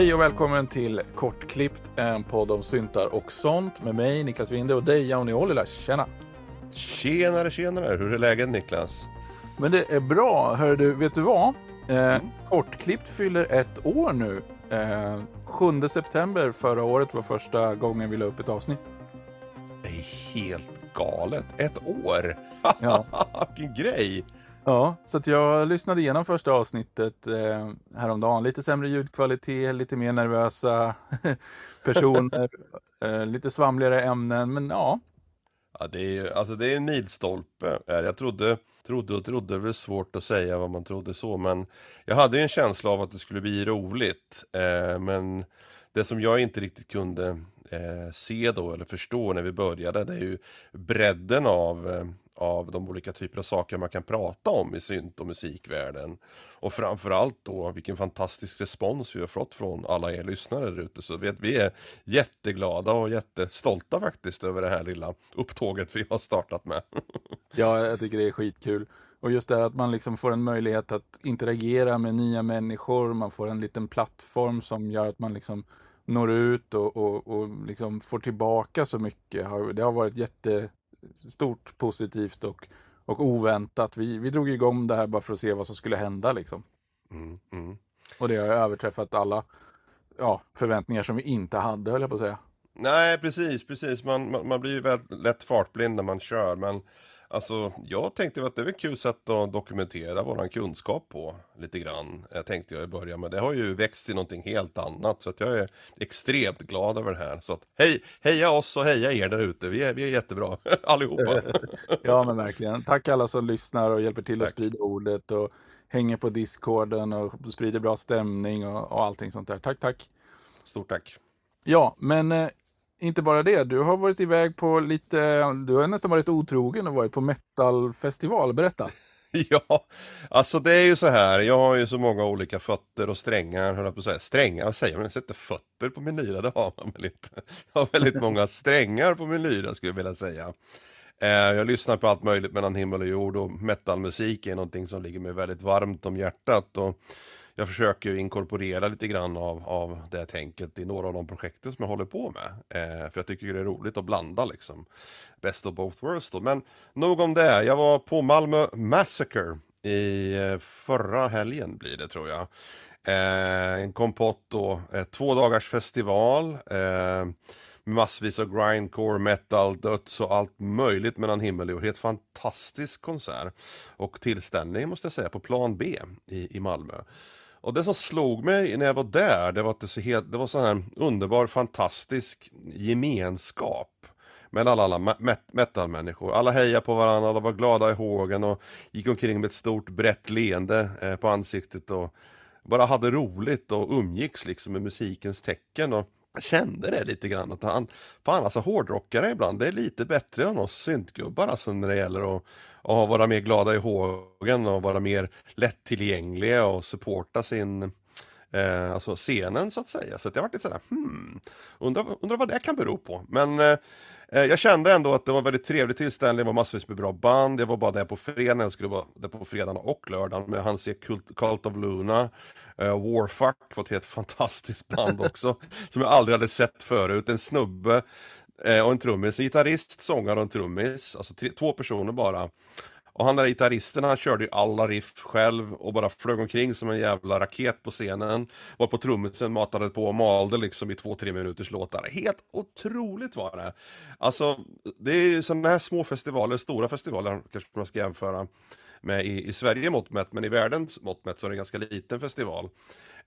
Hej och välkommen till Kortklippt, en podd om syntar och sånt med mig Niklas Winde och dig Johnny Ollila. Tjena! Tjenare, tjenare! Hur är läget Niklas? Men det är bra. Hör du, vet du vad? Eh, mm. Kortklippt fyller ett år nu. Eh, 7 september förra året var första gången vi la upp ett avsnitt. Det är helt galet. Ett år! Ja. Vilken grej! Ja, så att jag lyssnade igenom första avsnittet eh, häromdagen. Lite sämre ljudkvalitet, lite mer nervösa personer, eh, lite svamligare ämnen, men ja. Ja, det är ju alltså det är en milstolpe. Jag trodde, trodde och trodde, det är svårt att säga vad man trodde så, men jag hade en känsla av att det skulle bli roligt. Eh, men det som jag inte riktigt kunde eh, se då eller förstå när vi började, det är ju bredden av eh, av de olika typer av saker man kan prata om i synt och musikvärlden. Och framförallt då vilken fantastisk respons vi har fått från alla er lyssnare där ute. Så vet, vi är jätteglada och jättestolta faktiskt över det här lilla upptåget vi har startat med. ja, jag tycker det är skitkul. Och just det här att man liksom får en möjlighet att interagera med nya människor, man får en liten plattform som gör att man liksom når ut och, och, och liksom får tillbaka så mycket. Det har varit jätte, stort positivt och, och oväntat. Vi, vi drog igång det här bara för att se vad som skulle hända liksom. Mm, mm. Och det har överträffat alla ja, förväntningar som vi inte hade, höll jag på att säga. Nej, precis, precis. Man, man, man blir ju väldigt lätt fartblind när man kör, men Alltså, jag tänkte att det är ett kul sätt att dokumentera våran kunskap på lite grann. Jag tänkte jag i början, men det har ju växt till någonting helt annat. Så att jag är extremt glad över det här. Så att hej, heja oss och heja er där ute. Vi är, vi är jättebra allihopa. ja, men verkligen. Tack alla som lyssnar och hjälper till Tack. att sprida ordet och hänger på discorden och sprider bra stämning och, och allting sånt där. Tack, tack. Stort tack. Ja, men eh, inte bara det, du har varit iväg på lite, du har nästan varit otrogen och varit på metalfestival, berätta. Ja, alltså det är ju så här, jag har ju så många olika fötter och strängar, höll jag på att säga. Strängar, säger man? Sätter fötter på min lyra, det har man väl inte. Jag har väldigt många strängar på min lyra skulle jag vilja säga. Eh, jag lyssnar på allt möjligt mellan himmel och jord och metalmusik är någonting som ligger mig väldigt varmt om hjärtat. Och jag försöker inkorporera lite grann av, av det tänket i några av de projekten som jag håller på med. Eh, för jag tycker det är roligt att blanda liksom. Best of both worlds då. Men nog om det. Jag var på Malmö Massacre i eh, förra helgen blir det tror jag. Eh, en kompott då, eh, två dagars festival. Eh, massvis av grindcore, metal, döds och allt möjligt mellan himmel och jord. Helt fantastisk konsert och tillställning måste jag säga på plan B i, i Malmö. Och det som slog mig när jag var där, det var att det, så helt, det var sån här underbar, fantastisk gemenskap mellan alla met metalmänniskor. Alla hejade på varandra, alla var glada i hågen och gick omkring med ett stort brett leende eh, på ansiktet och bara hade roligt och umgicks liksom med musikens tecken. Och kände det lite grann att han, fan alltså hårdrockare ibland, det är lite bättre än oss syntgubbar alltså när det gäller att att vara mer glada i hågen och vara mer lättillgängliga och supporta sin eh, alltså scenen så att säga. Så att jag varit lite sådär, hmm, undrar, undrar vad det kan bero på. Men eh, Eh, jag kände ändå att det var en väldigt trevlig tillställning, det var massvis med bra band, jag var bara där på fredagen, jag skulle vara där på fredagen och lördagen, men jag hann se Cult, Cult of Luna, uh, Warfuck var ett helt fantastiskt band också, som jag aldrig hade sett förut, en snubbe eh, och en trummis, en gitarrist, sångare och en trummis, alltså tre, två personer bara. Och han där gitarristen han körde ju alla riff själv och bara flög omkring som en jävla raket på scenen. Var på trummisen matade på och malde liksom i två, tre minuters låtar. Helt otroligt var det! Alltså, det är ju sådana här små festivaler, stora festivaler kanske man ska jämföra med i, i Sverige mått mätt, men i världens mått mätt så är det en ganska liten festival.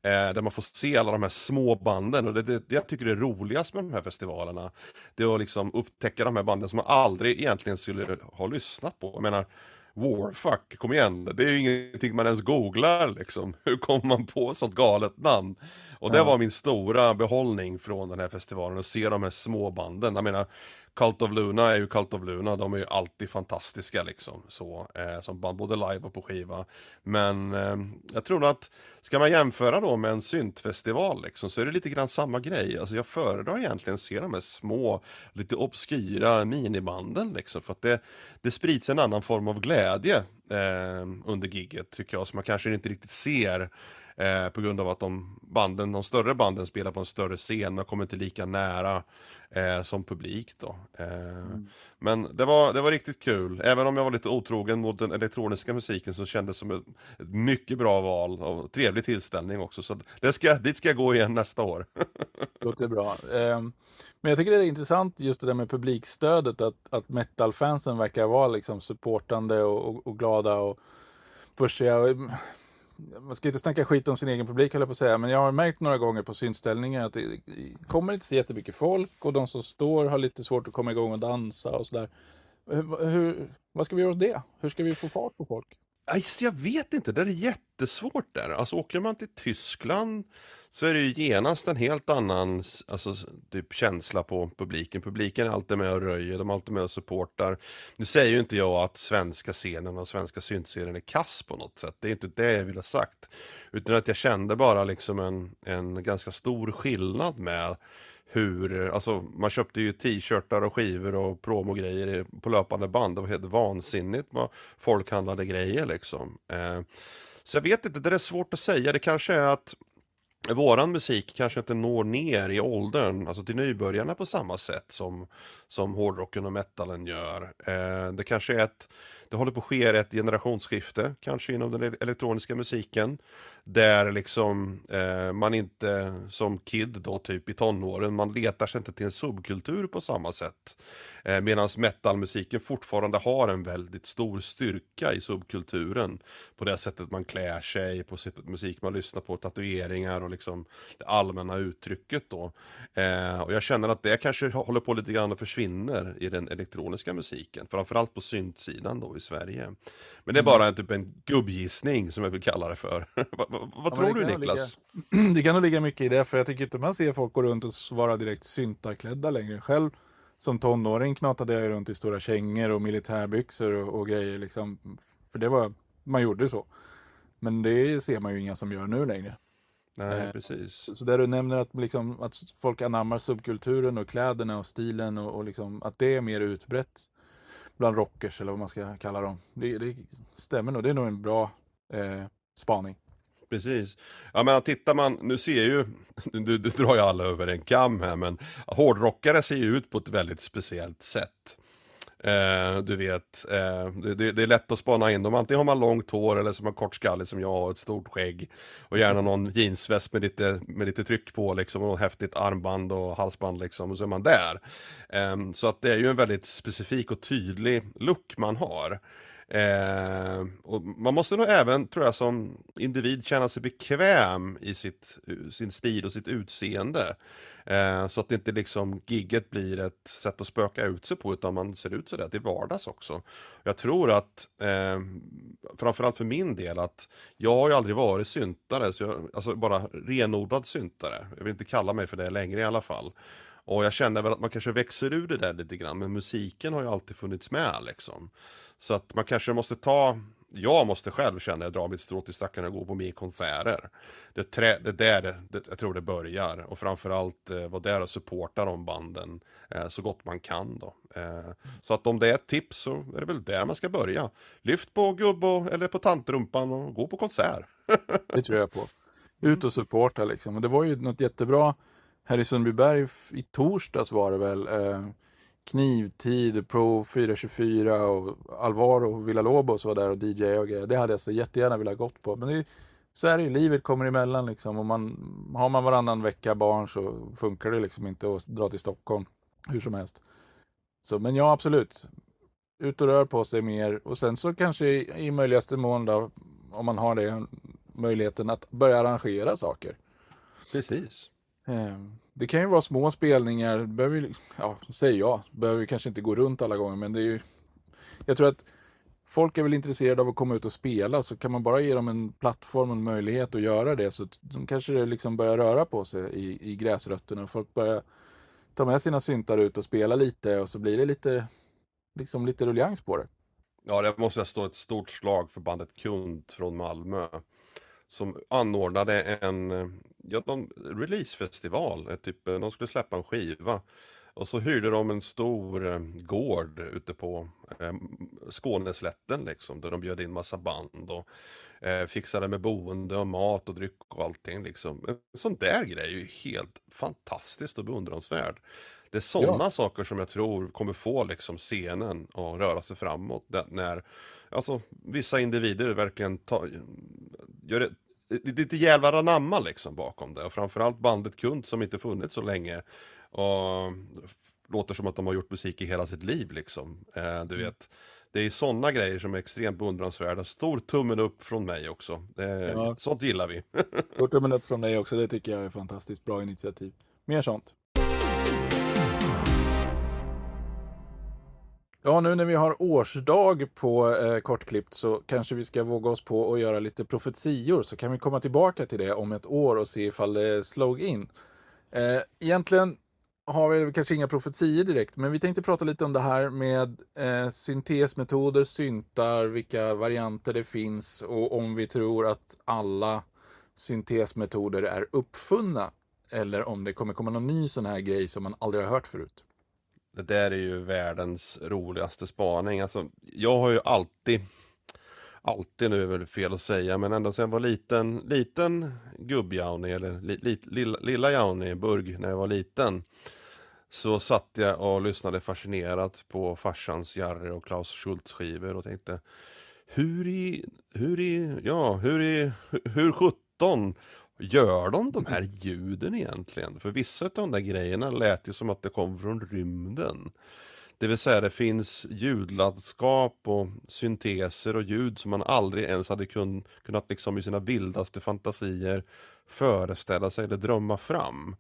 Eh, där man får se alla de här små banden och det, det, det jag tycker är roligast med de här festivalerna Det är att liksom upptäcka de här banden som man aldrig egentligen skulle ha lyssnat på. Jag menar Warfuck, kom igen, det är ju ingenting man ens googlar liksom. Hur kommer man på sånt galet namn? Och det var min stora behållning från den här festivalen, att se de här små banden. Jag menar, Cult of Luna är ju Cult of Luna, de är ju alltid fantastiska liksom. Så, eh, som band, både live och på skiva. Men eh, jag tror nog att, ska man jämföra då med en syntfestival liksom, så är det lite grann samma grej. Alltså jag föredrar egentligen att se de här små, lite obskyra minibanden liksom. För att det, det sprids en annan form av glädje eh, under gigget tycker jag, som man kanske inte riktigt ser Eh, på grund av att de, banden, de större banden spelar på en större scen, men kommer inte lika nära eh, som publik då. Eh, mm. Men det var, det var riktigt kul, även om jag var lite otrogen mot den elektroniska musiken så kändes det som ett, mycket bra val och trevlig tillställning också. Så det ska, dit ska jag gå igen nästa år. Låter bra. Ehm, men jag tycker det är intressant just det där med publikstödet, att, att metalfansen verkar vara liksom supportande och, och, och glada och pushiga man ska inte snacka skit om sin egen publik höll jag på att säga, men jag har märkt några gånger på synställningar att det kommer inte så jättemycket folk och de som står har lite svårt att komma igång och dansa och sådär. Hur, hur, vad ska vi göra åt det? Hur ska vi få fart på folk? Jag vet inte, det är jättesvårt där. Alltså åker man till Tyskland så är det ju genast en helt annan alltså, typ känsla på publiken. Publiken är alltid med och röjer, de är alltid med och supportar. Nu säger ju inte jag att svenska scenen och svenska syntscenen är kass på något sätt. Det är inte det jag vill ha sagt. Utan att jag kände bara liksom en, en ganska stor skillnad med hur, alltså man köpte ju t-shirtar och skivor och promogrejer på löpande band. Det var helt vansinnigt vad folk handlade grejer liksom. Eh, så jag vet inte, det är svårt att säga. Det kanske är att våran musik kanske inte når ner i åldern, alltså till nybörjarna på samma sätt som, som hårdrocken och metalen gör. Eh, det kanske är ett, det håller på att ske ett generationsskifte, kanske inom den elektroniska musiken. Där liksom eh, man inte som kid då typ i tonåren, man letar sig inte till en subkultur på samma sätt. Eh, Medan metalmusiken fortfarande har en väldigt stor styrka i subkulturen. På det sättet man klär sig, på musik man lyssnar på, tatueringar och liksom det allmänna uttrycket då. Eh, och jag känner att det kanske håller på lite grann och försvinner i den elektroniska musiken. Framförallt på syntsidan då i Sverige. Men det är mm. bara en, typ en gubbgissning som jag vill kalla det för. vad, vad ja, tror du Niklas? Ligga, det kan nog ligga mycket i det, för jag tycker inte man ser folk gå runt och vara direkt syntarklädda längre. Själv som tonåring knatade jag runt i stora kängor och militärbyxor och, och grejer liksom. För det var, man gjorde så. Men det ser man ju inga som gör nu längre. Nej, eh, precis. Så där du nämner att, liksom, att folk anammar subkulturen och kläderna och stilen och, och liksom, att det är mer utbrett bland rockers eller vad man ska kalla dem. Det, det stämmer nog, det är nog en bra eh, spaning. Precis. Ja men tittar man, nu ser ju, du, du drar ju alla över en kam här men hårdrockare ser ju ut på ett väldigt speciellt sätt. Eh, du vet, eh, det, det, är lätt att spana in dem. Antingen har man långt hår eller som har kort skalle som jag har, ett stort skägg. Och gärna någon jeansväst med lite, med lite tryck på liksom, och häftigt armband och halsband liksom, och så är man där. Eh, så att det är ju en väldigt specifik och tydlig look man har. Eh, och man måste nog även, tror jag, som individ känna sig bekväm i sitt, sin stil och sitt utseende. Eh, så att det inte liksom gigget blir ett sätt att spöka ut sig på, utan man ser ut sådär till vardags också. Jag tror att, eh, framförallt för min del, att jag har ju aldrig varit syntare, så jag, alltså bara renodlad syntare. Jag vill inte kalla mig för det längre i alla fall. Och jag känner väl att man kanske växer ur det där lite grann, men musiken har ju alltid funnits med liksom. Så att man kanske måste ta, jag måste själv känna, jag drar mitt strå till stacken och går på mer konserter. Det, trä, det där det, jag tror det börjar och framförallt eh, vara där och supporta de banden eh, så gott man kan då. Eh, så att om det är ett tips så är det väl där man ska börja. Lyft på gubb och, eller på tantrumpan och gå på konsert. det tror jag på. Ut och supporta liksom. Och det var ju något jättebra här i Sundbyberg i torsdags var det väl. Eh, Knivtid, Pro 424 och Alvaro Villalobos var där och DJ och grejer. Det hade jag så jättegärna velat gått på. Men det så är det ju, livet kommer emellan liksom. Och man, har man varannan vecka barn så funkar det liksom inte att dra till Stockholm hur som helst. Så, men ja, absolut. Ut och rör på sig mer och sen så kanske i, i möjligaste mån då, om man har det, möjligheten att börja arrangera saker. Precis. Ehm, det kan ju vara små spelningar, det behöver, ja, säger jag, behöver kanske inte gå runt alla gånger, men det är ju... Jag tror att folk är väl intresserade av att komma ut och spela, så kan man bara ge dem en plattform och en möjlighet att göra det, så de kanske det liksom börjar röra på sig i, i gräsrötterna. Folk börjar ta med sina syntar ut och spela lite och så blir det lite, liksom lite ruljangs på det. Ja, det måste jag stå ett stort slag för bandet Kund från Malmö. Som anordnade en, ja, någon releasefestival, typ, de skulle släppa en skiva. Och så hyrde de en stor eh, gård ute på eh, Skåneslätten liksom, där de bjöd in massa band och eh, fixade med boende och mat och dryck och allting liksom. En sån där grej är ju helt fantastiskt och beundransvärd. Det är sådana ja. saker som jag tror kommer få liksom scenen att röra sig framåt. När alltså, vissa individer verkligen tar, gör lite jävlar anamma liksom bakom det. Och framförallt bandet Kund som inte funnits så länge. Och låter som att de har gjort musik i hela sitt liv liksom. Eh, du mm. vet. Det är sådana grejer som är extremt beundransvärda. Stor tummen upp från mig också. Eh, ja. Sånt gillar vi. Stor tummen upp från dig också. Det tycker jag är fantastiskt bra initiativ. Mer sånt. Ja, nu när vi har årsdag på eh, Kortklippt så kanske vi ska våga oss på att göra lite profetior så kan vi komma tillbaka till det om ett år och se ifall det slog in. Eh, egentligen har vi kanske inga profetior direkt, men vi tänkte prata lite om det här med eh, syntesmetoder, syntar, vilka varianter det finns och om vi tror att alla syntesmetoder är uppfunna eller om det kommer komma någon ny sån här grej som man aldrig har hört förut. Det där är ju världens roligaste spaning. Alltså, jag har ju alltid, alltid nu är väl fel att säga, men ända sedan jag var liten, liten gubb-Jauni, eller li, li, lilla, lilla Jauni Burg när jag var liten, så satt jag och lyssnade fascinerat på farsans Jarre och Klaus Schultz skivor och tänkte hur i, hur i, ja, hur i, hur sjutton Gör de de här ljuden egentligen? För vissa av de där grejerna lät ju som att det kom från rymden. Det vill säga det finns ljudlandskap och synteser och ljud som man aldrig ens hade kun, kunnat liksom i sina vildaste fantasier föreställa sig eller drömma fram.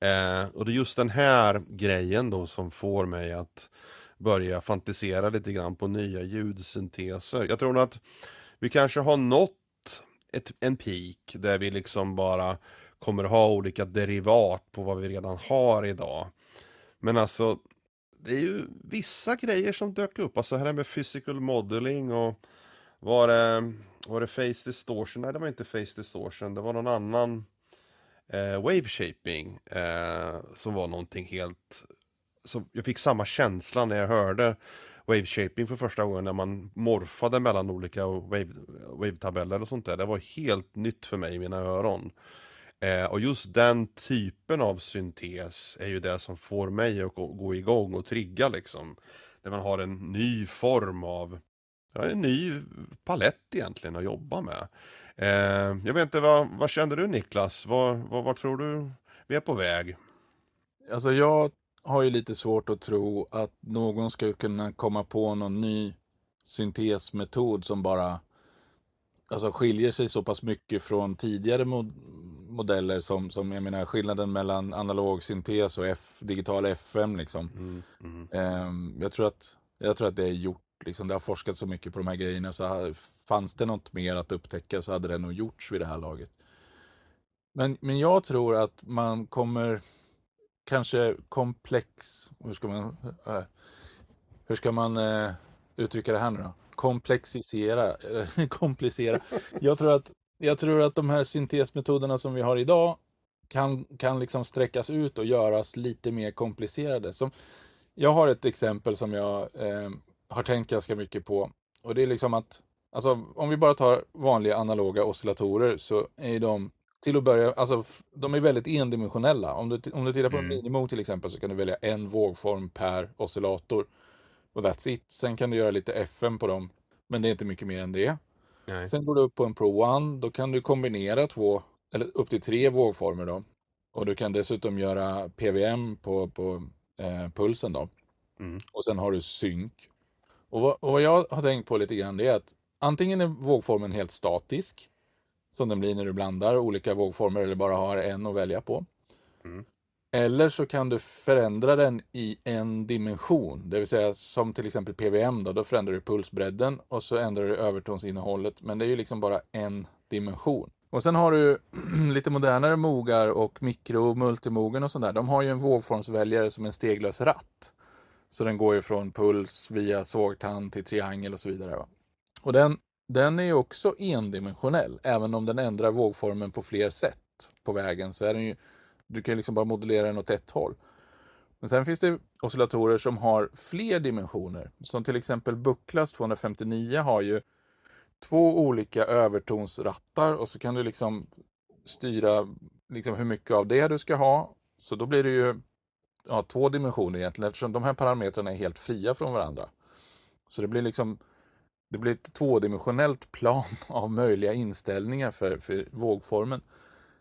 Eh, och det är just den här grejen då som får mig att börja fantisera lite grann på nya ljudsynteser. Jag tror nog att vi kanske har nått ett, en peak där vi liksom bara kommer ha olika derivat på vad vi redan har idag. Men alltså, det är ju vissa grejer som dök upp, alltså här med physical modeling och var det, var det face distortion? Nej, det var inte face distortion, det var någon annan eh, wave shaping eh, som var någonting helt så jag fick samma känsla när jag hörde wave shaping för första gången när man morfade mellan olika wave, wave-tabeller och sånt där. Det var helt nytt för mig i mina öron. Eh, och just den typen av syntes är ju det som får mig att gå, gå igång och trigga liksom. När man har en ny form av, ja, en ny palett egentligen att jobba med. Eh, jag vet inte, vad, vad kände du Niklas? Vad, vad, vad tror du vi är på väg? Alltså jag har ju lite svårt att tro att någon ska kunna komma på någon ny syntesmetod som bara alltså skiljer sig så pass mycket från tidigare mod modeller som, som jag menar skillnaden mellan analog syntes och F, digital FM liksom. Mm, mm. Um, jag, tror att, jag tror att det är gjort, liksom, det har forskats så mycket på de här grejerna så fanns det något mer att upptäcka så hade det nog gjorts vid det här laget. Men, men jag tror att man kommer kanske komplex, hur ska man, äh, hur ska man äh, uttrycka det här nu då? Komplexisera, eh, komplicera. Jag tror, att, jag tror att de här syntesmetoderna som vi har idag kan, kan liksom sträckas ut och göras lite mer komplicerade. Som, jag har ett exempel som jag eh, har tänkt ganska mycket på. Och det är liksom att, alltså om vi bara tar vanliga analoga oscillatorer så är de till att börja, alltså de är väldigt endimensionella. Om du, om du tittar på mm. en Minimo till exempel så kan du välja en vågform per oscillator. Och that's it. Sen kan du göra lite FM på dem. Men det är inte mycket mer än det. Nej. Sen går du upp på en Pro One. Då kan du kombinera två, eller upp till tre vågformer då. Och du kan dessutom göra PVM på, på eh, pulsen då. Mm. Och sen har du synk. Och vad, och vad jag har tänkt på lite grann det är att antingen är vågformen helt statisk som den blir när du blandar olika vågformer eller bara har en att välja på. Mm. Eller så kan du förändra den i en dimension, det vill säga som till exempel PVM då, då förändrar du pulsbredden och så ändrar du övertonsinnehållet, men det är ju liksom bara en dimension. Och sen har du lite modernare mogar och mikro och multimogen och sånt där. De har ju en vågformsväljare som en steglös ratt. Så den går ju från puls via sågtand till triangel och så vidare. Va? Och den den är ju också endimensionell, även om den ändrar vågformen på fler sätt på vägen så är den ju, du kan liksom bara modulera den åt ett håll. Men sen finns det oscillatorer som har fler dimensioner. Som till exempel Bucklas 259 har ju två olika övertonsrattar och så kan du liksom styra liksom hur mycket av det du ska ha. Så då blir det ju ja, två dimensioner egentligen eftersom de här parametrarna är helt fria från varandra. Så det blir liksom det blir ett tvådimensionellt plan av möjliga inställningar för, för vågformen.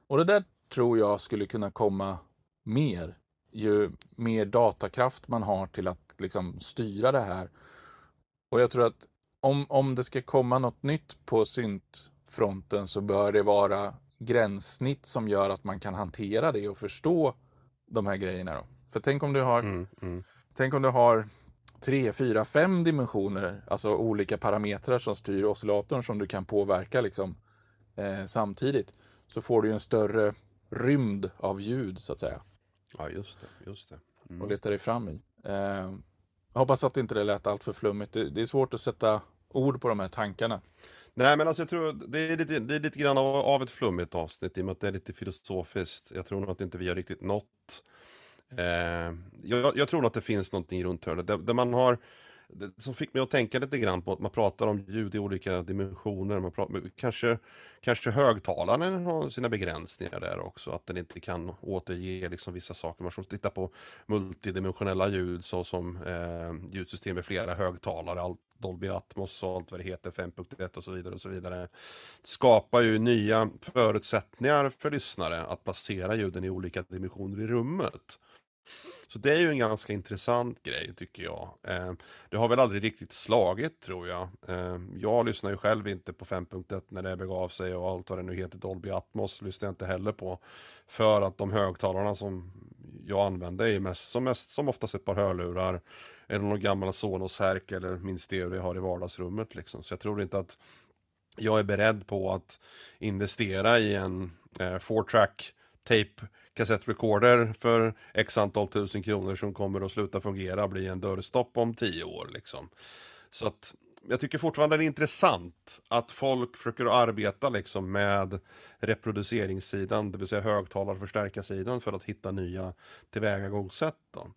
Och det där tror jag skulle kunna komma mer ju mer datakraft man har till att liksom styra det här. Och jag tror att om, om det ska komma något nytt på syntfronten så bör det vara gränssnitt som gör att man kan hantera det och förstå de här grejerna. Då. För tänk om du har, mm, mm. Tänk om du har tre, fyra, fem dimensioner, alltså olika parametrar som styr oscillatorn som du kan påverka liksom, eh, samtidigt. Så får du en större rymd av ljud så att säga. Ja, just det. Just det. Mm. Och leta dig fram i. Eh, hoppas att inte det lät allt för flummigt. Det, det, är svårt att sätta ord på de här tankarna. Nej men alltså jag tror det är lite, det är lite grann av, av ett flummigt avsnitt i och med att det är lite filosofiskt. Jag tror nog att inte vi har riktigt nått Eh, jag, jag, tror nog att det finns någonting runt hörnet där, där man har det som fick mig att tänka lite grann på att man pratar om ljud i olika dimensioner. Man pratar, kanske, kanske högtalaren har sina begränsningar där också, att den inte kan återge liksom vissa saker. Man får titta på multidimensionella ljud såsom eh, ljudsystem med flera högtalare, allt Dolby Atmos och allt vad det heter, 5.1 och så vidare och så vidare. Skapar ju nya förutsättningar för lyssnare att placera ljuden i olika dimensioner i rummet. Så det är ju en ganska intressant grej tycker jag. Eh, det har väl aldrig riktigt slagit tror jag. Eh, jag lyssnar ju själv inte på 5.1 när det begav sig och allt vad det nu heter, Dolby Atmos lyssnar jag inte heller på. För att de högtalarna som jag använder är mest, som, mest, som oftast ett par hörlurar. Eller någon gammal Sonos härk eller min stereo jag har i vardagsrummet liksom. Så jag tror inte att jag är beredd på att investera i en eh, 4-track tape kassettrecorder för x antal tusen kronor som kommer att sluta fungera, bli en dörrstopp om tio år liksom. Så att jag tycker fortfarande det är intressant att folk försöker arbeta liksom med reproduceringssidan, det vill säga högtalarförstärkarsidan för att hitta nya tillvägagångssätt. Då.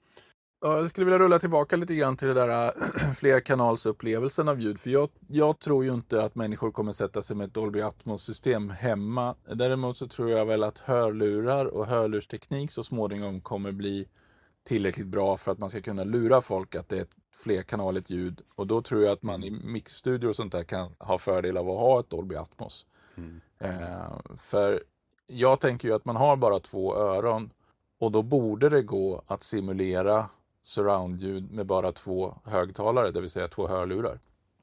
Ja, jag skulle vilja rulla tillbaka lite grann till det där äh, flerkanalsupplevelsen av ljud. För jag, jag, tror ju inte att människor kommer sätta sig med ett Dolby Atmos-system hemma. Däremot så tror jag väl att hörlurar och hörlursteknik så småningom kommer bli tillräckligt bra för att man ska kunna lura folk att det är ett flerkanaligt ljud. Och då tror jag att man i mixstudior och sånt där kan ha fördel av att ha ett Dolby Atmos. Mm. Eh, för jag tänker ju att man har bara två öron och då borde det gå att simulera surroundljud med bara två högtalare, det vill säga två hörlurar.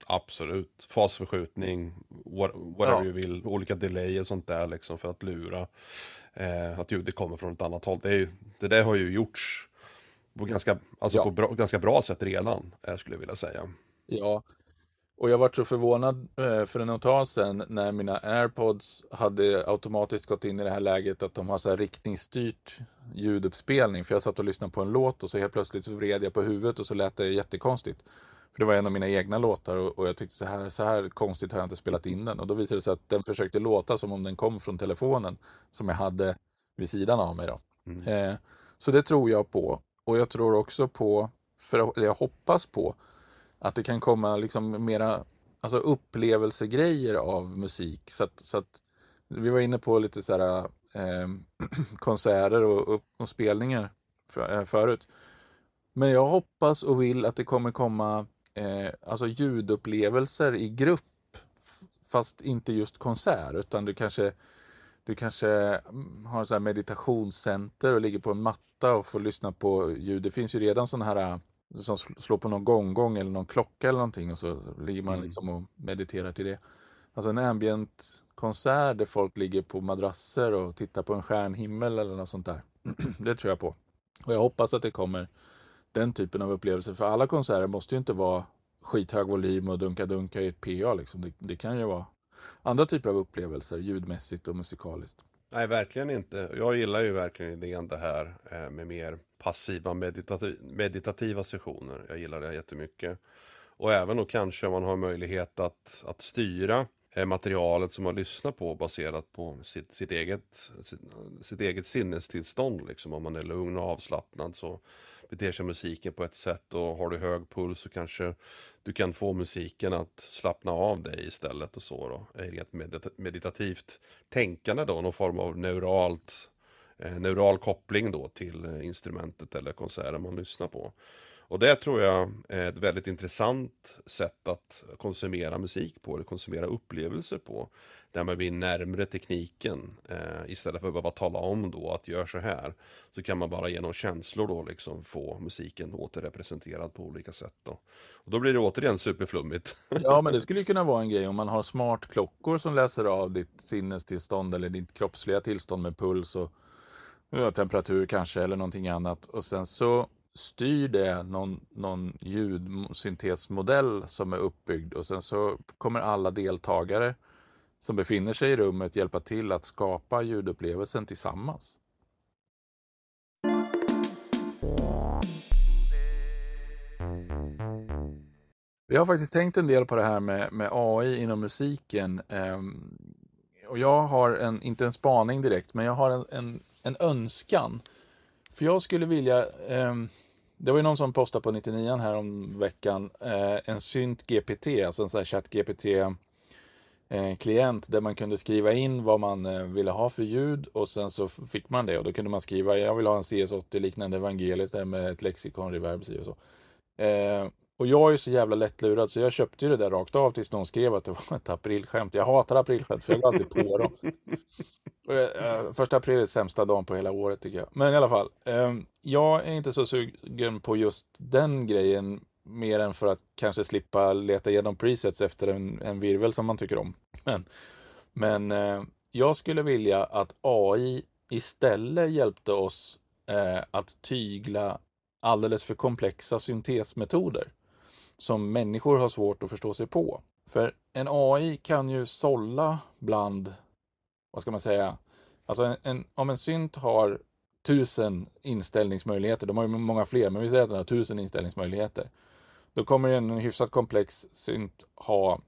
Absolut, fasförskjutning, whatever ja. vill, olika delay och sånt där liksom för att lura eh, att ljudet kommer från ett annat håll. Det, är ju, det där har ju gjorts på ganska, alltså ja. på bra, ganska bra sätt redan, eh, skulle jag vilja säga. Ja, och jag var så förvånad eh, för en tag sedan när mina airpods hade automatiskt gått in i det här läget att de har så här riktningsstyrt ljuduppspelning. För jag satt och lyssnade på en låt och så helt plötsligt så vred jag på huvudet och så lät det jättekonstigt. För det var en av mina egna låtar och, jag tyckte så här, så här konstigt har jag inte spelat in den. Och då visade det sig att den försökte låta som om den kom från telefonen som jag hade vid sidan av mig. Då. Mm. Eh, så det tror jag på. Och jag tror också på, för jag hoppas på, att det kan komma liksom mera alltså upplevelsegrejer av musik. Så att, så att vi var inne på lite så här, eh, konserter och, och, spelningar för, eh, förut. Men jag hoppas och vill att det kommer komma eh, alltså ljudupplevelser i grupp. Fast inte just konsert utan du kanske du kanske mm, har så meditationscenter och ligger på en matta och får lyssna på ljud. Det finns ju redan sådana här som slår på någon gonggong eller någon klocka eller någonting och så ligger man mm. liksom och mediterar till det. Alltså en ambient konsert där folk ligger på madrasser och tittar på en stjärnhimmel eller något sånt där. det tror jag på. Och jag hoppas att det kommer den typen av upplevelser. För alla konserter måste ju inte vara skithög volym och dunka-dunka i ett PA. Liksom. Det, det, kan ju vara andra typer av upplevelser, ljudmässigt och musikaliskt. Nej, verkligen inte. Jag gillar ju verkligen idén det här eh, med mer passiva meditativ meditativa sessioner. Jag gillar det jättemycket. Och även då kanske man har möjlighet att, att styra eh, materialet som man lyssnar på baserat på sitt, sitt, eget, sitt, sitt eget sinnestillstånd. Liksom. Om man är lugn och avslappnad så beter sig musiken på ett sätt och har du hög puls så kanske du kan få musiken att slappna av dig istället och så då. Rent meditativt tänkande då, någon form av neuralt, eh, neural koppling då till eh, instrumentet eller konserten man lyssnar på. Och det tror jag är ett väldigt intressant sätt att konsumera musik på, eller konsumera upplevelser på. Där man blir närmre tekniken. Eh, istället för att behöva tala om då att gör så här. Så kan man bara genom känslor då liksom få musiken återrepresenterad på olika sätt då. Och då blir det återigen superflummigt. Ja, men det skulle kunna vara en grej om man har smartklockor som läser av ditt sinnestillstånd eller ditt kroppsliga tillstånd med puls och temperatur kanske eller någonting annat. Och sen så styr det någon, någon ljudsyntesmodell som är uppbyggd och sen så kommer alla deltagare som befinner sig i rummet hjälpa till att skapa ljudupplevelsen tillsammans. Jag har faktiskt tänkt en del på det här med, med AI inom musiken. Um, och jag har en, inte en spaning direkt, men jag har en, en, en önskan. För jag skulle vilja um, det var ju någon som postade på 99 här om veckan eh, en synt GPT, alltså en sån här chat GPT eh, klient där man kunde skriva in vad man eh, ville ha för ljud och sen så fick man det och då kunde man skriva jag vill ha en CS80 liknande evangeliskt med ett lexikon, reverb och så. Eh, och jag är så jävla lättlurad så jag köpte ju det där rakt av tills någon skrev att det var ett aprilskämt. Jag hatar aprilskämt för jag går alltid på dem. Uh, första april är sämsta dagen på hela året tycker jag. Men i alla fall. Uh, jag är inte så sugen på just den grejen. Mer än för att kanske slippa leta igenom presets efter en, en virvel som man tycker om. Men, men jag skulle vilja att AI istället hjälpte oss att tygla alldeles för komplexa syntesmetoder som människor har svårt att förstå sig på. För en AI kan ju sålla bland, vad ska man säga, alltså en, en, om en synt har tusen inställningsmöjligheter, de har ju många fler, men vi säger att den har tusen inställningsmöjligheter. Då kommer en hyfsat komplex synt ha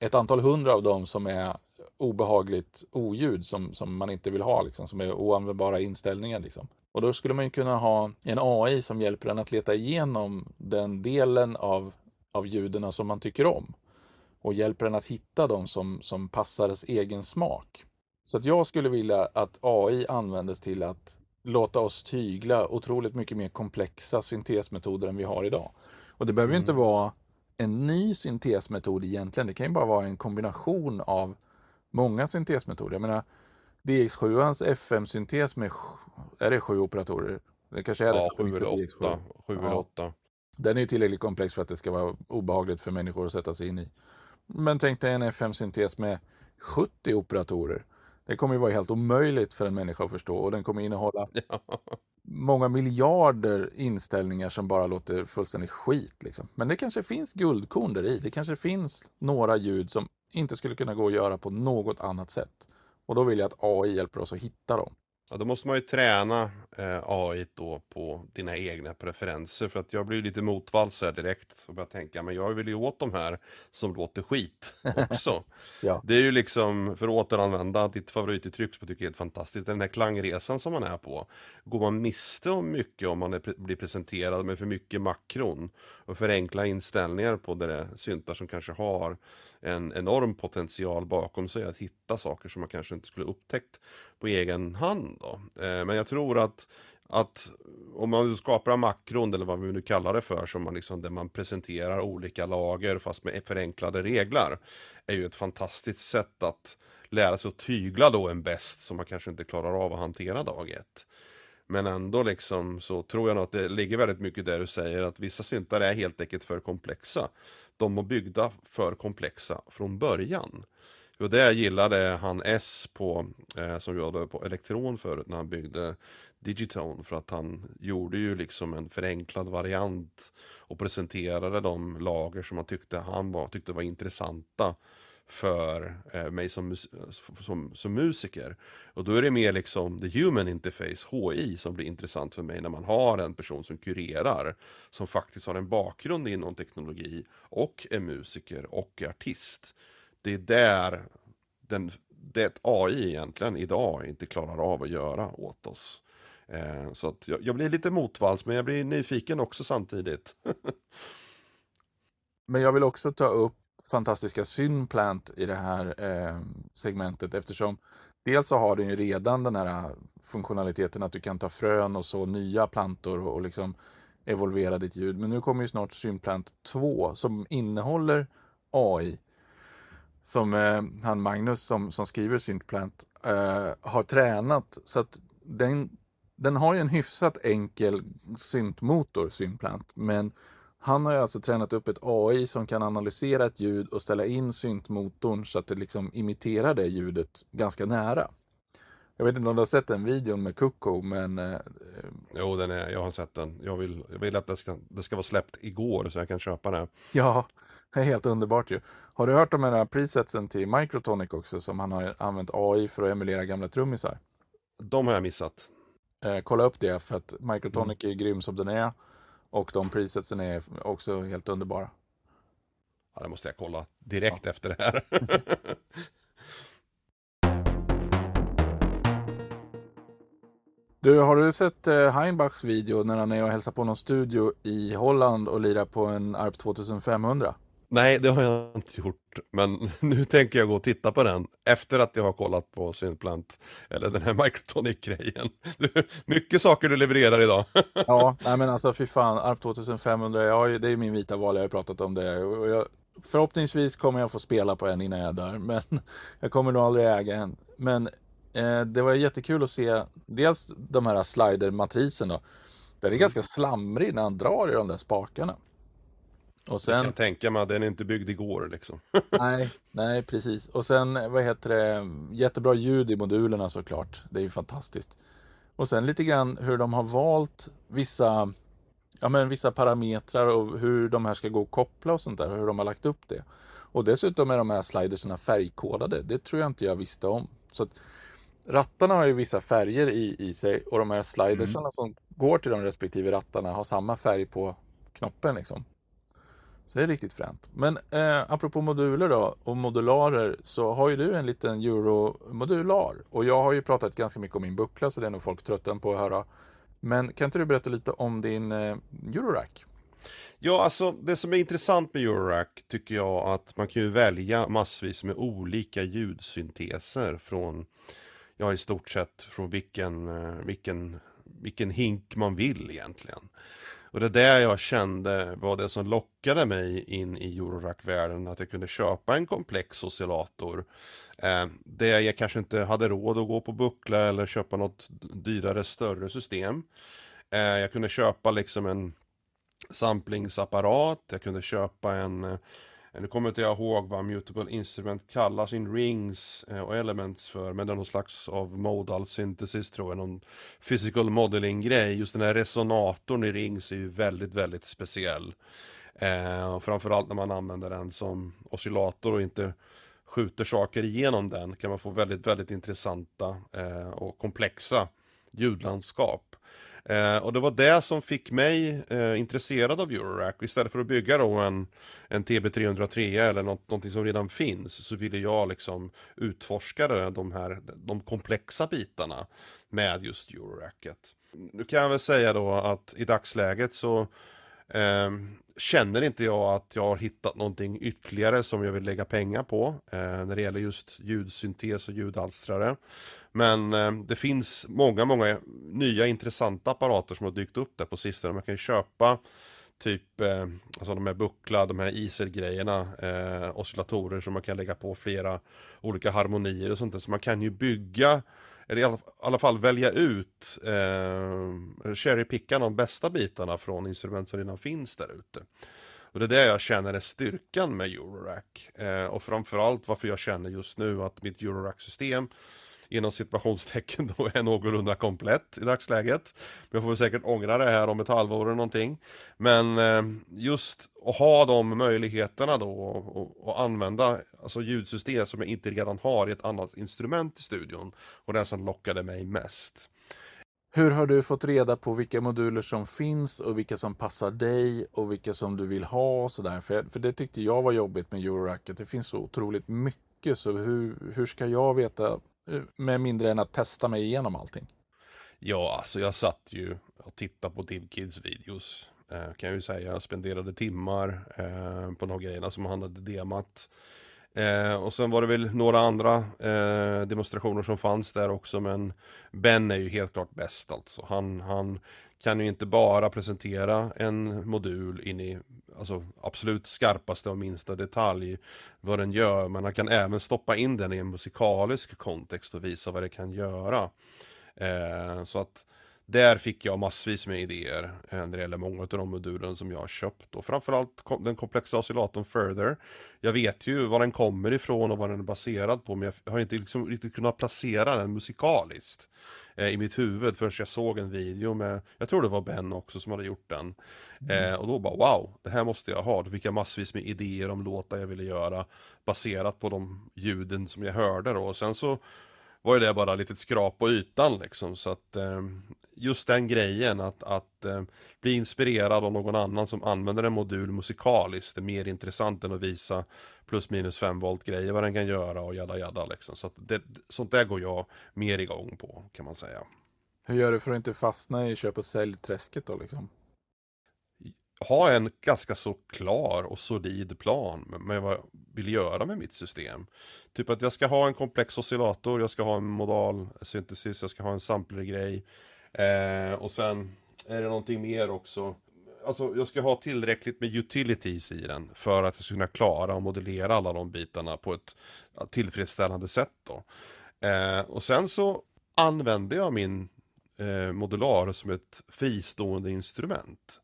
ett antal hundra av dem som är obehagligt oljud som, som man inte vill ha, liksom, som är oanvändbara inställningar. Liksom. Och då skulle man ju kunna ha en AI som hjälper en att leta igenom den delen av av ljuden som man tycker om och hjälper en att hitta dem som, som passar ens egen smak. Så att jag skulle vilja att AI användes till att låta oss tygla otroligt mycket mer komplexa syntesmetoder än vi har idag. Och det behöver mm. inte vara en ny syntesmetod egentligen. Det kan ju bara vara en kombination av många syntesmetoder. Jag menar, DX7ans FM-syntes med, är det sju operatorer? Det kanske är det. Ja, sju eller åtta. Sju eller åtta. Den är tillräckligt komplex för att det ska vara obehagligt för människor att sätta sig in i. Men tänk dig en FM-syntes med 70 operatorer. Det kommer ju vara helt omöjligt för en människa att förstå och den kommer innehålla ja. många miljarder inställningar som bara låter fullständigt skit. Liksom. Men det kanske finns guldkorn där i. Det kanske finns några ljud som inte skulle kunna gå att göra på något annat sätt. Och då vill jag att AI hjälper oss att hitta dem. Ja, då måste man ju träna eh, AI då på dina egna preferenser. För att jag blir lite motvalls här direkt och börjar tänka, men jag vill ju åt de här som låter skit också. ja. Det är ju liksom, för att återanvända ditt favorituttryck som jag tycker är helt fantastiskt, den här klangresan som man är på. Går man miste om mycket om man är, blir presenterad med för mycket makron och för enkla inställningar på det syntar som kanske har en enorm potential bakom sig att hitta saker som man kanske inte skulle upptäckt på egen hand. Då. Eh, men jag tror att att om man skapar en makron eller vad vi nu kallar det för, som man liksom, där man presenterar olika lager fast med förenklade regler, är ju ett fantastiskt sätt att lära sig att tygla då en bäst som man kanske inte klarar av att hantera dag ett. Men ändå liksom så tror jag nog att det ligger väldigt mycket där du säger att vissa syntar är helt enkelt för komplexa de var byggda för komplexa från början. Och det gillade han S på, eh, som jobbade på Elektron förut när han byggde Digitone för att han gjorde ju liksom en förenklad variant och presenterade de lager som han tyckte han var, tyckte var intressanta för eh, mig som, som, som musiker. Och då är det mer liksom the human interface, HI, som blir intressant för mig när man har en person som kurerar, som faktiskt har en bakgrund inom teknologi och är musiker och är artist. Det är där den, det AI egentligen idag inte klarar av att göra åt oss. Eh, så att jag, jag, blir lite motvalls men jag blir nyfiken också samtidigt. men jag vill också ta upp fantastiska Synplant i det här eh, segmentet eftersom dels så har den ju redan den här funktionaliteten att du kan ta frön och så nya plantor och, och liksom evolvera ditt ljud. Men nu kommer ju snart Synplant 2 som innehåller AI. Som eh, han Magnus som, som skriver Synplant eh, har tränat så att den, den har ju en hyfsat enkel syntmotor, Synplant, men han har ju alltså tränat upp ett AI som kan analysera ett ljud och ställa in syntmotorn så att det liksom imiterar det ljudet ganska nära. Jag vet inte om du har sett den videon med Kuko, men... Eh, jo, den är, jag har sett den. Jag vill, jag vill att det ska, det ska vara släppt igår så jag kan köpa det. Ja, det är helt underbart ju. Har du hört om den här presetsen till Microtonic också som han har använt AI för att emulera gamla trummisar? De har jag missat. Eh, kolla upp det för att Microtonic mm. är grym som den är och de presetsen är också helt underbara. Ja, det måste jag kolla direkt ja. efter det här. Du, har du sett eh, Heinbachs video när han är och hälsar på någon studio i Holland och lirar på en ARP 2500? Nej, det har jag inte gjort. Men nu tänker jag gå och titta på den efter att jag har kollat på Synplant, eller den här Microtonic-grejen. Mycket saker du levererar idag. ja, nej men alltså fy fan, ARP 2500, jag har ju, det är min vita val, jag har pratat om det. Och jag, förhoppningsvis kommer jag få spela på en innan jag dör, men jag kommer nog aldrig äga en. Men eh, det var jättekul att se dels de här slider-matriserna. Den är ganska slamrig när han drar i de där spakarna. Och sen... Jag kan tänka mig den är inte byggd igår liksom. nej, nej precis. Och sen vad heter det, jättebra ljud i modulerna såklart. Det är ju fantastiskt. Och sen lite grann hur de har valt vissa, ja, men vissa parametrar och hur de här ska gå att koppla och sånt där. Hur de har lagt upp det. Och dessutom är de här sliderserna färgkodade. Det tror jag inte jag visste om. Så att, Rattarna har ju vissa färger i, i sig och de här slidersarna mm. som går till de respektive rattarna har samma färg på knoppen liksom. Så det är riktigt fränt. Men eh, apropå moduler då och modularer så har ju du en liten Euromodular och jag har ju pratat ganska mycket om min buckla så det är nog folk trötta på att höra. Men kan inte du berätta lite om din eh, Eurorack? Ja, alltså det som är intressant med Eurorack tycker jag att man kan ju välja massvis med olika ljudsynteser från, ja i stort sett från vilken, eh, vilken, vilken hink man vill egentligen. Och det där jag kände var det som lockade mig in i Eurorack-världen, att jag kunde köpa en komplex oscillator. Eh, Där jag kanske inte hade råd att gå på buckla eller köpa något dyrare, större system. Eh, jag kunde köpa liksom en samplingsapparat, jag kunde köpa en eh, Eh, nu kommer inte jag ihåg vad Mutable Instrument kallar sin rings eh, och elements för, men det är någon slags av modal synthesis tror jag, någon physical modeling grej. Just den här resonatorn i rings är ju väldigt, väldigt speciell. Eh, framförallt när man använder den som oscillator och inte skjuter saker igenom den kan man få väldigt, väldigt intressanta eh, och komplexa ljudlandskap. Eh, och det var det som fick mig eh, intresserad av Eurorack. Istället för att bygga då en, en TB303 e eller något, någonting som redan finns så ville jag liksom utforska de här de komplexa bitarna med just Euroracket. Nu kan jag väl säga då att i dagsläget så eh, känner inte jag att jag har hittat någonting ytterligare som jag vill lägga pengar på eh, när det gäller just ljudsyntes och ljudalstrare. Men eh, det finns många, många nya intressanta apparater som har dykt upp där på sistone. Man kan ju köpa typ eh, alltså de här buckla, de här isel-grejerna, eh, oscillatorer som man kan lägga på flera olika harmonier och sånt där. Så man kan ju bygga, eller i alla, alla fall välja ut, eh, cherrypicka de bästa bitarna från instrument som redan finns där ute. Och det är det jag känner är styrkan med Eurorack. Eh, och framförallt varför jag känner just nu att mitt Eurorack-system inom situationstecken då är någorlunda komplett i dagsläget. Men jag får säkert ångra det här om ett halvår eller någonting. Men eh, just att ha de möjligheterna då och, och använda alltså ljudsystem som jag inte redan har i ett annat instrument i studion och den som lockade mig mest. Hur har du fått reda på vilka moduler som finns och vilka som passar dig och vilka som du vill ha och sådär? För, för det tyckte jag var jobbigt med Eurorack, att det finns så otroligt mycket. Så hur, hur ska jag veta Eh, med mindre än att testa mig igenom allting. Ja, alltså jag satt ju och tittade på DivKids videos. Eh, kan jag ju säga. Jag spenderade timmar eh, på de grejerna som han hade demat. Eh, och sen var det väl några andra eh, demonstrationer som fanns där också men Ben är ju helt klart bäst alltså. Han, han kan ju inte bara presentera en modul in i alltså, absolut skarpaste och minsta detalj vad den gör men han kan även stoppa in den i en musikalisk kontext och visa vad det kan göra. Eh, så att där fick jag massvis med idéer eh, när det gäller många av de modulerna som jag har köpt. Och framförallt den komplexa oscillatorn Further. Jag vet ju var den kommer ifrån och vad den är baserad på men jag har inte liksom riktigt kunnat placera den musikaliskt i mitt huvud förrän jag såg en video med, jag tror det var Ben också som hade gjort den. Mm. Eh, och då bara wow, det här måste jag ha. Då fick jag massvis med idéer om låtar jag ville göra baserat på de ljuden som jag hörde då. Och sen så var ju det bara lite skrap på ytan liksom. Så att eh, just den grejen att, att eh, bli inspirerad av någon annan som använder en modul musikaliskt är mer intressant än att visa plus minus 5 volt grejer vad den kan göra och jada jada liksom. Så att det, sånt där går jag mer igång på kan man säga. Hur gör du för att inte fastna i köp och säljträsket då liksom? Ha en ganska så klar och solid plan med vad jag vill göra med mitt system. Typ att jag ska ha en komplex oscillator, jag ska ha en modal syntesis, jag ska ha en samplergrej. Eh, och sen är det någonting mer också. Alltså jag ska ha tillräckligt med utilities i den för att jag ska kunna klara och modellera alla de bitarna på ett tillfredsställande sätt då. Eh, och sen så använder jag min eh, modular som ett fristående instrument.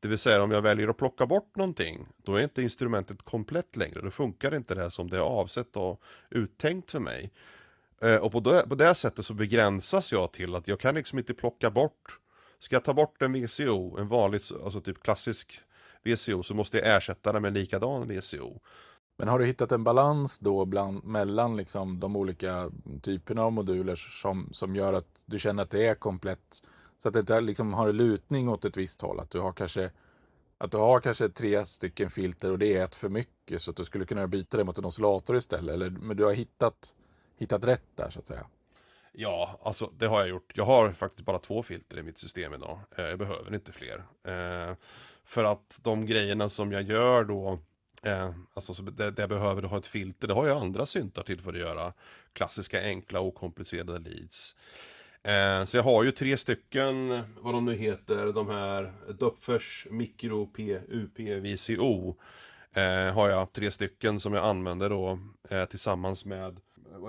Det vill säga om jag väljer att plocka bort någonting, då är inte instrumentet komplett längre. Då funkar inte det som det är avsett och uttänkt för mig. Eh, och på det, på det sättet så begränsas jag till att jag kan liksom inte plocka bort Ska jag ta bort en VCO, en vanlig, alltså typ klassisk VCO, så måste jag ersätta den med en likadan VCO. Men har du hittat en balans då bland, mellan liksom de olika typerna av moduler som, som gör att du känner att det är komplett? Så att det inte liksom har lutning åt ett visst håll? Att du har kanske att du har kanske tre stycken filter och det är ett för mycket så att du skulle kunna byta det mot en oscillator istället? Eller, men du har hittat hittat rätt där så att säga? Ja, alltså det har jag gjort. Jag har faktiskt bara två filter i mitt system idag. Eh, jag behöver inte fler. Eh, för att de grejerna som jag gör då, eh, alltså det, det jag behöver ha ett filter, det har jag andra syntar till för att göra. Klassiska, enkla, okomplicerade leads. Eh, så jag har ju tre stycken, vad de nu heter, de här Dupfers Micro-PUP-VCO. Eh, har jag tre stycken som jag använder då eh, tillsammans med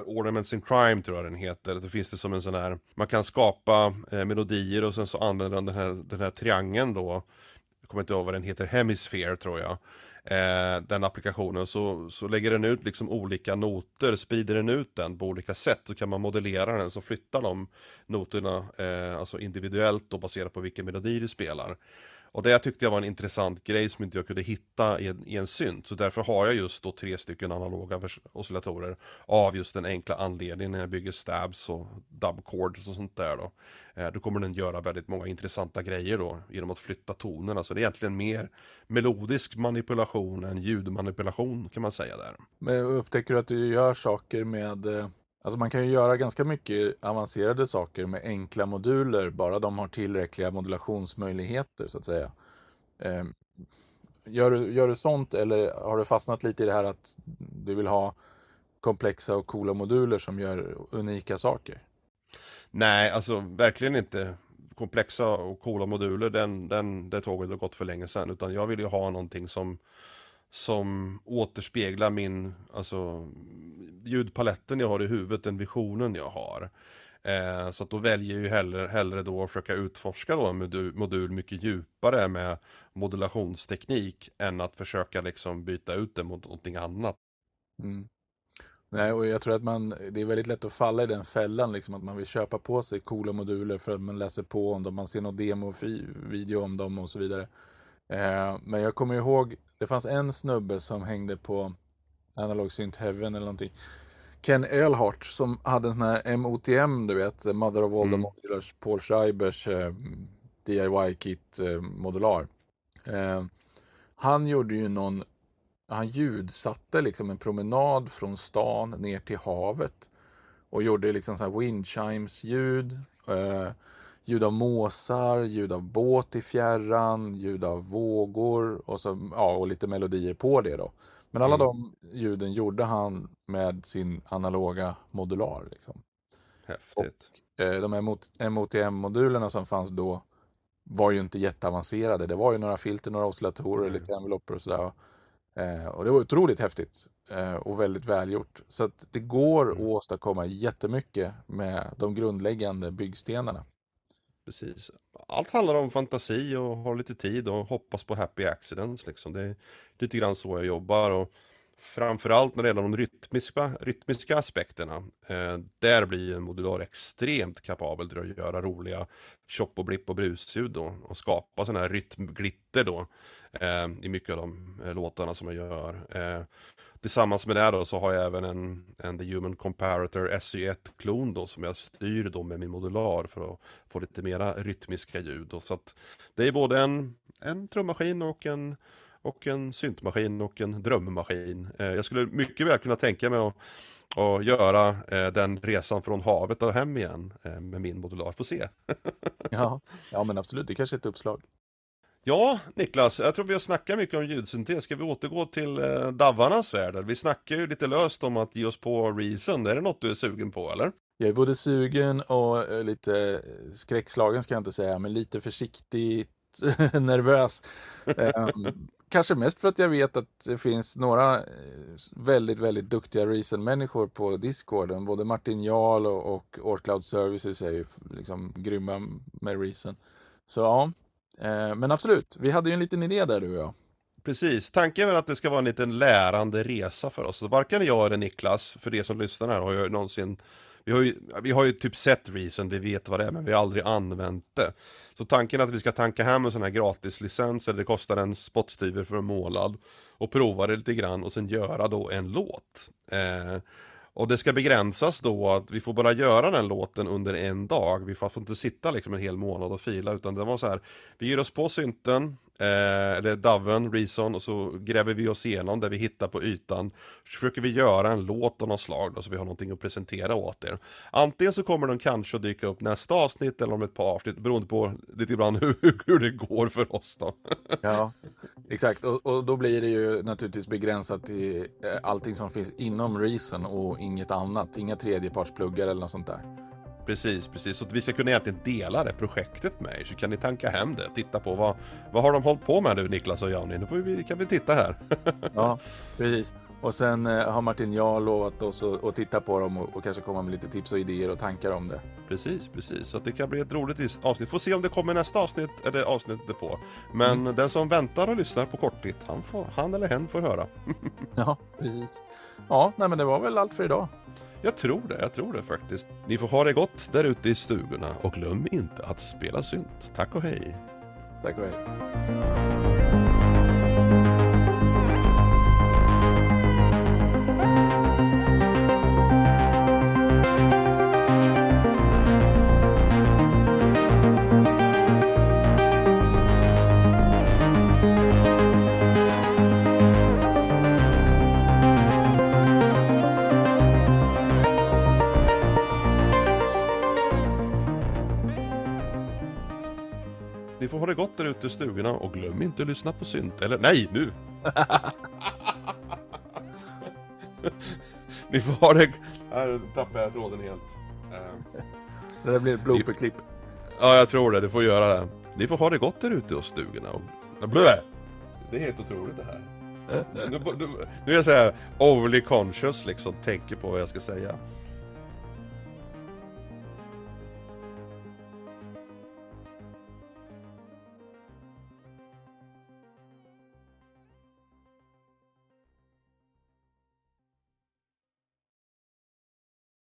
Ornaments in Crime tror jag den heter. Då finns det som en sån här, man kan skapa eh, melodier och sen så använder den den här, den här triangeln då. Jag kommer inte ihåg vad den heter, Hemisphere tror jag. Eh, den applikationen så, så lägger den ut liksom olika noter, sprider den ut den på olika sätt så kan man modellera den så flyttar de noterna eh, alltså individuellt och baserat på vilken melodi du spelar. Och det tyckte jag var en intressant grej som inte jag kunde hitta i en, i en synt. Så därför har jag just då tre stycken analoga oscillatorer. Av just den enkla anledningen när jag bygger stabs och dubcords och sånt där då. Eh, då kommer den göra väldigt många intressanta grejer då genom att flytta tonerna. Så det är egentligen mer melodisk manipulation än ljudmanipulation kan man säga där. Men upptäcker du att du gör saker med eh, Alltså man kan ju göra ganska mycket avancerade saker med enkla moduler, bara de har tillräckliga modulationsmöjligheter så att säga. Ehm, gör, du, gör du sånt eller har du fastnat lite i det här att du vill ha komplexa och coola moduler som gör unika saker? Nej, alltså verkligen inte komplexa och coola moduler, den, den, det tåget har gått för länge sedan. Utan jag vill ju ha någonting som som återspeglar min, alltså ljudpaletten jag har i huvudet, den visionen jag har. Eh, så att då väljer jag ju hellre, hellre då att försöka utforska då en modul, modul mycket djupare med modulationsteknik än att försöka liksom byta ut det mot någonting annat. Mm. Nej, och jag tror att man, det är väldigt lätt att falla i den fällan, liksom att man vill köpa på sig coola moduler för att man läser på om dem, man ser någon demo-video om dem och så vidare. Eh, men jag kommer ihåg, det fanns en snubbe som hängde på Analog Synth Heaven eller någonting. Ken Earlhart som hade en sån här MOTM, du vet, Mother of All mm. the Modulars, Paul Schreibers eh, DIY-kit eh, modular. Eh, han gjorde ju någon, han ljudsatte liksom en promenad från stan ner till havet och gjorde liksom så här wind chimes ljud Eh, ljud av måsar, ljud av båt i fjärran, ljud av vågor och, så, ja, och lite melodier på det då. Men alla Mm. de ljuden gjorde han med sin analoga modular. Liksom. Häftigt. Eh, de MOTM-modulerna som fanns då var ju inte jätteavancerade. Det var ju några filter, några oscillatorer, Mm. lite enveloper och sådär. Eh, och det var otroligt häftigt eh, och väldigt välgjort. Så att det går Mm. att åstadkomma jättemycket med de grundläggande byggstenarna. Precis. Allt handlar om fantasi och ha lite tid och hoppas på happy accidents liksom. Det är lite grann så jag jobbar och framförallt när det gäller de rytmiska, rytmiska aspekterna. Eh, där blir en modular extremt kapabel till att göra roliga chop och blipp och brusljud då och skapa sådana här rytmglitter då eh, i mycket av de eh, låtarna som jag gör. Eh, Tillsammans med det då så har jag även en, en The Human Comparator SY1-klon då som jag styr då med min modular för att få lite mera rytmiska ljud. Då. Så att det är både en, en trummaskin och en, och en syntmaskin och en drömmaskin. Eh, jag skulle mycket väl kunna tänka mig att, att göra eh, den resan från havet och hem igen eh, med min modular. Får se. Ja, ja men absolut, det kanske är ett uppslag. Ja, Niklas, jag tror vi har snackat mycket om ljudsyntes. Ska vi återgå till eh, Davarnas värld? Vi snackar ju lite löst om att ge oss på Reason. Är det något du är sugen på eller? Jag är både sugen och eh, lite eh, skräckslagen ska jag inte säga, men lite försiktigt nervös. Ehm, kanske mest för att jag vet att det finns några eh, väldigt, väldigt duktiga Reason-människor på Discorden. Både Martin Jarl och, och Orcloud Services är ju liksom grymma med Reason. Så ja, Eh, men absolut, vi hade ju en liten idé där du och jag. Precis, tanken är väl att det ska vara en liten lärande resa för oss. Så varken jag eller Niklas, för de som lyssnar här, har ju någonsin vi har, ju, vi har ju typ sett Reason, vi vet vad det är, men vi har aldrig använt det. Så tanken är att vi ska tanka hem en sån här gratislicens, eller det kostar en spottstyver för en målad, och prova det lite grann och sen göra då en låt. Eh, och det ska begränsas då att vi får bara göra den låten under en dag. Vi får alltså inte sitta liksom en hel månad och fila utan det var så här. Vi ger oss på synten, eh, eller Doven, Reason och så gräver vi oss igenom det vi hittar på ytan. Så försöker vi göra en låt av något slag då så vi har någonting att presentera åt er. Antingen så kommer de kanske att dyka upp nästa avsnitt eller om ett par avsnitt beroende på lite grann hur, hur det går för oss då. Ja, exakt. Och, och då blir det ju naturligtvis begränsat till eh, allting som finns inom Reason och inget annat. Inga tredjepartspluggar eller något sånt där. Precis, precis. Så att vi ska kunna egentligen dela det projektet med er. Så kan ni tanka hem det. Titta på vad, vad har de hållit på med nu Niklas och Janni? Nu vi, kan vi titta här. Ja, precis. Och sen eh, har Martin Jarl lovat oss att, titta på dem och, och kanske komma med lite tips och idéer och tankar om det. Precis, precis. Så det kan bli ett roligt avsnitt. Får se om det kommer nästa avsnitt eller avsnittet på. Men den som väntar och lyssnar på korttitt, han, får, han eller hen får höra. Ja, precis. Ja, nej, men det var väl allt för idag. Jag tror det, jag tror det faktiskt. Ni får ha det gott där ute i stugorna och glöm inte att spela synt. Tack och hej! Tack och hej. Ute i stugorna och glöm inte att lyssna på synt. Eller nej, nu! Ni får ha det... Här tappade jag tråden helt. Eh, Det där blir ett blooperklipp. Ja, jag tror det. Du får göra det. Ni får ha det gott där ute i stugorna och... Blä! Det är helt otroligt det här. Nu, nu, nu är jag så här overly conscious liksom, tänker på vad jag ska säga.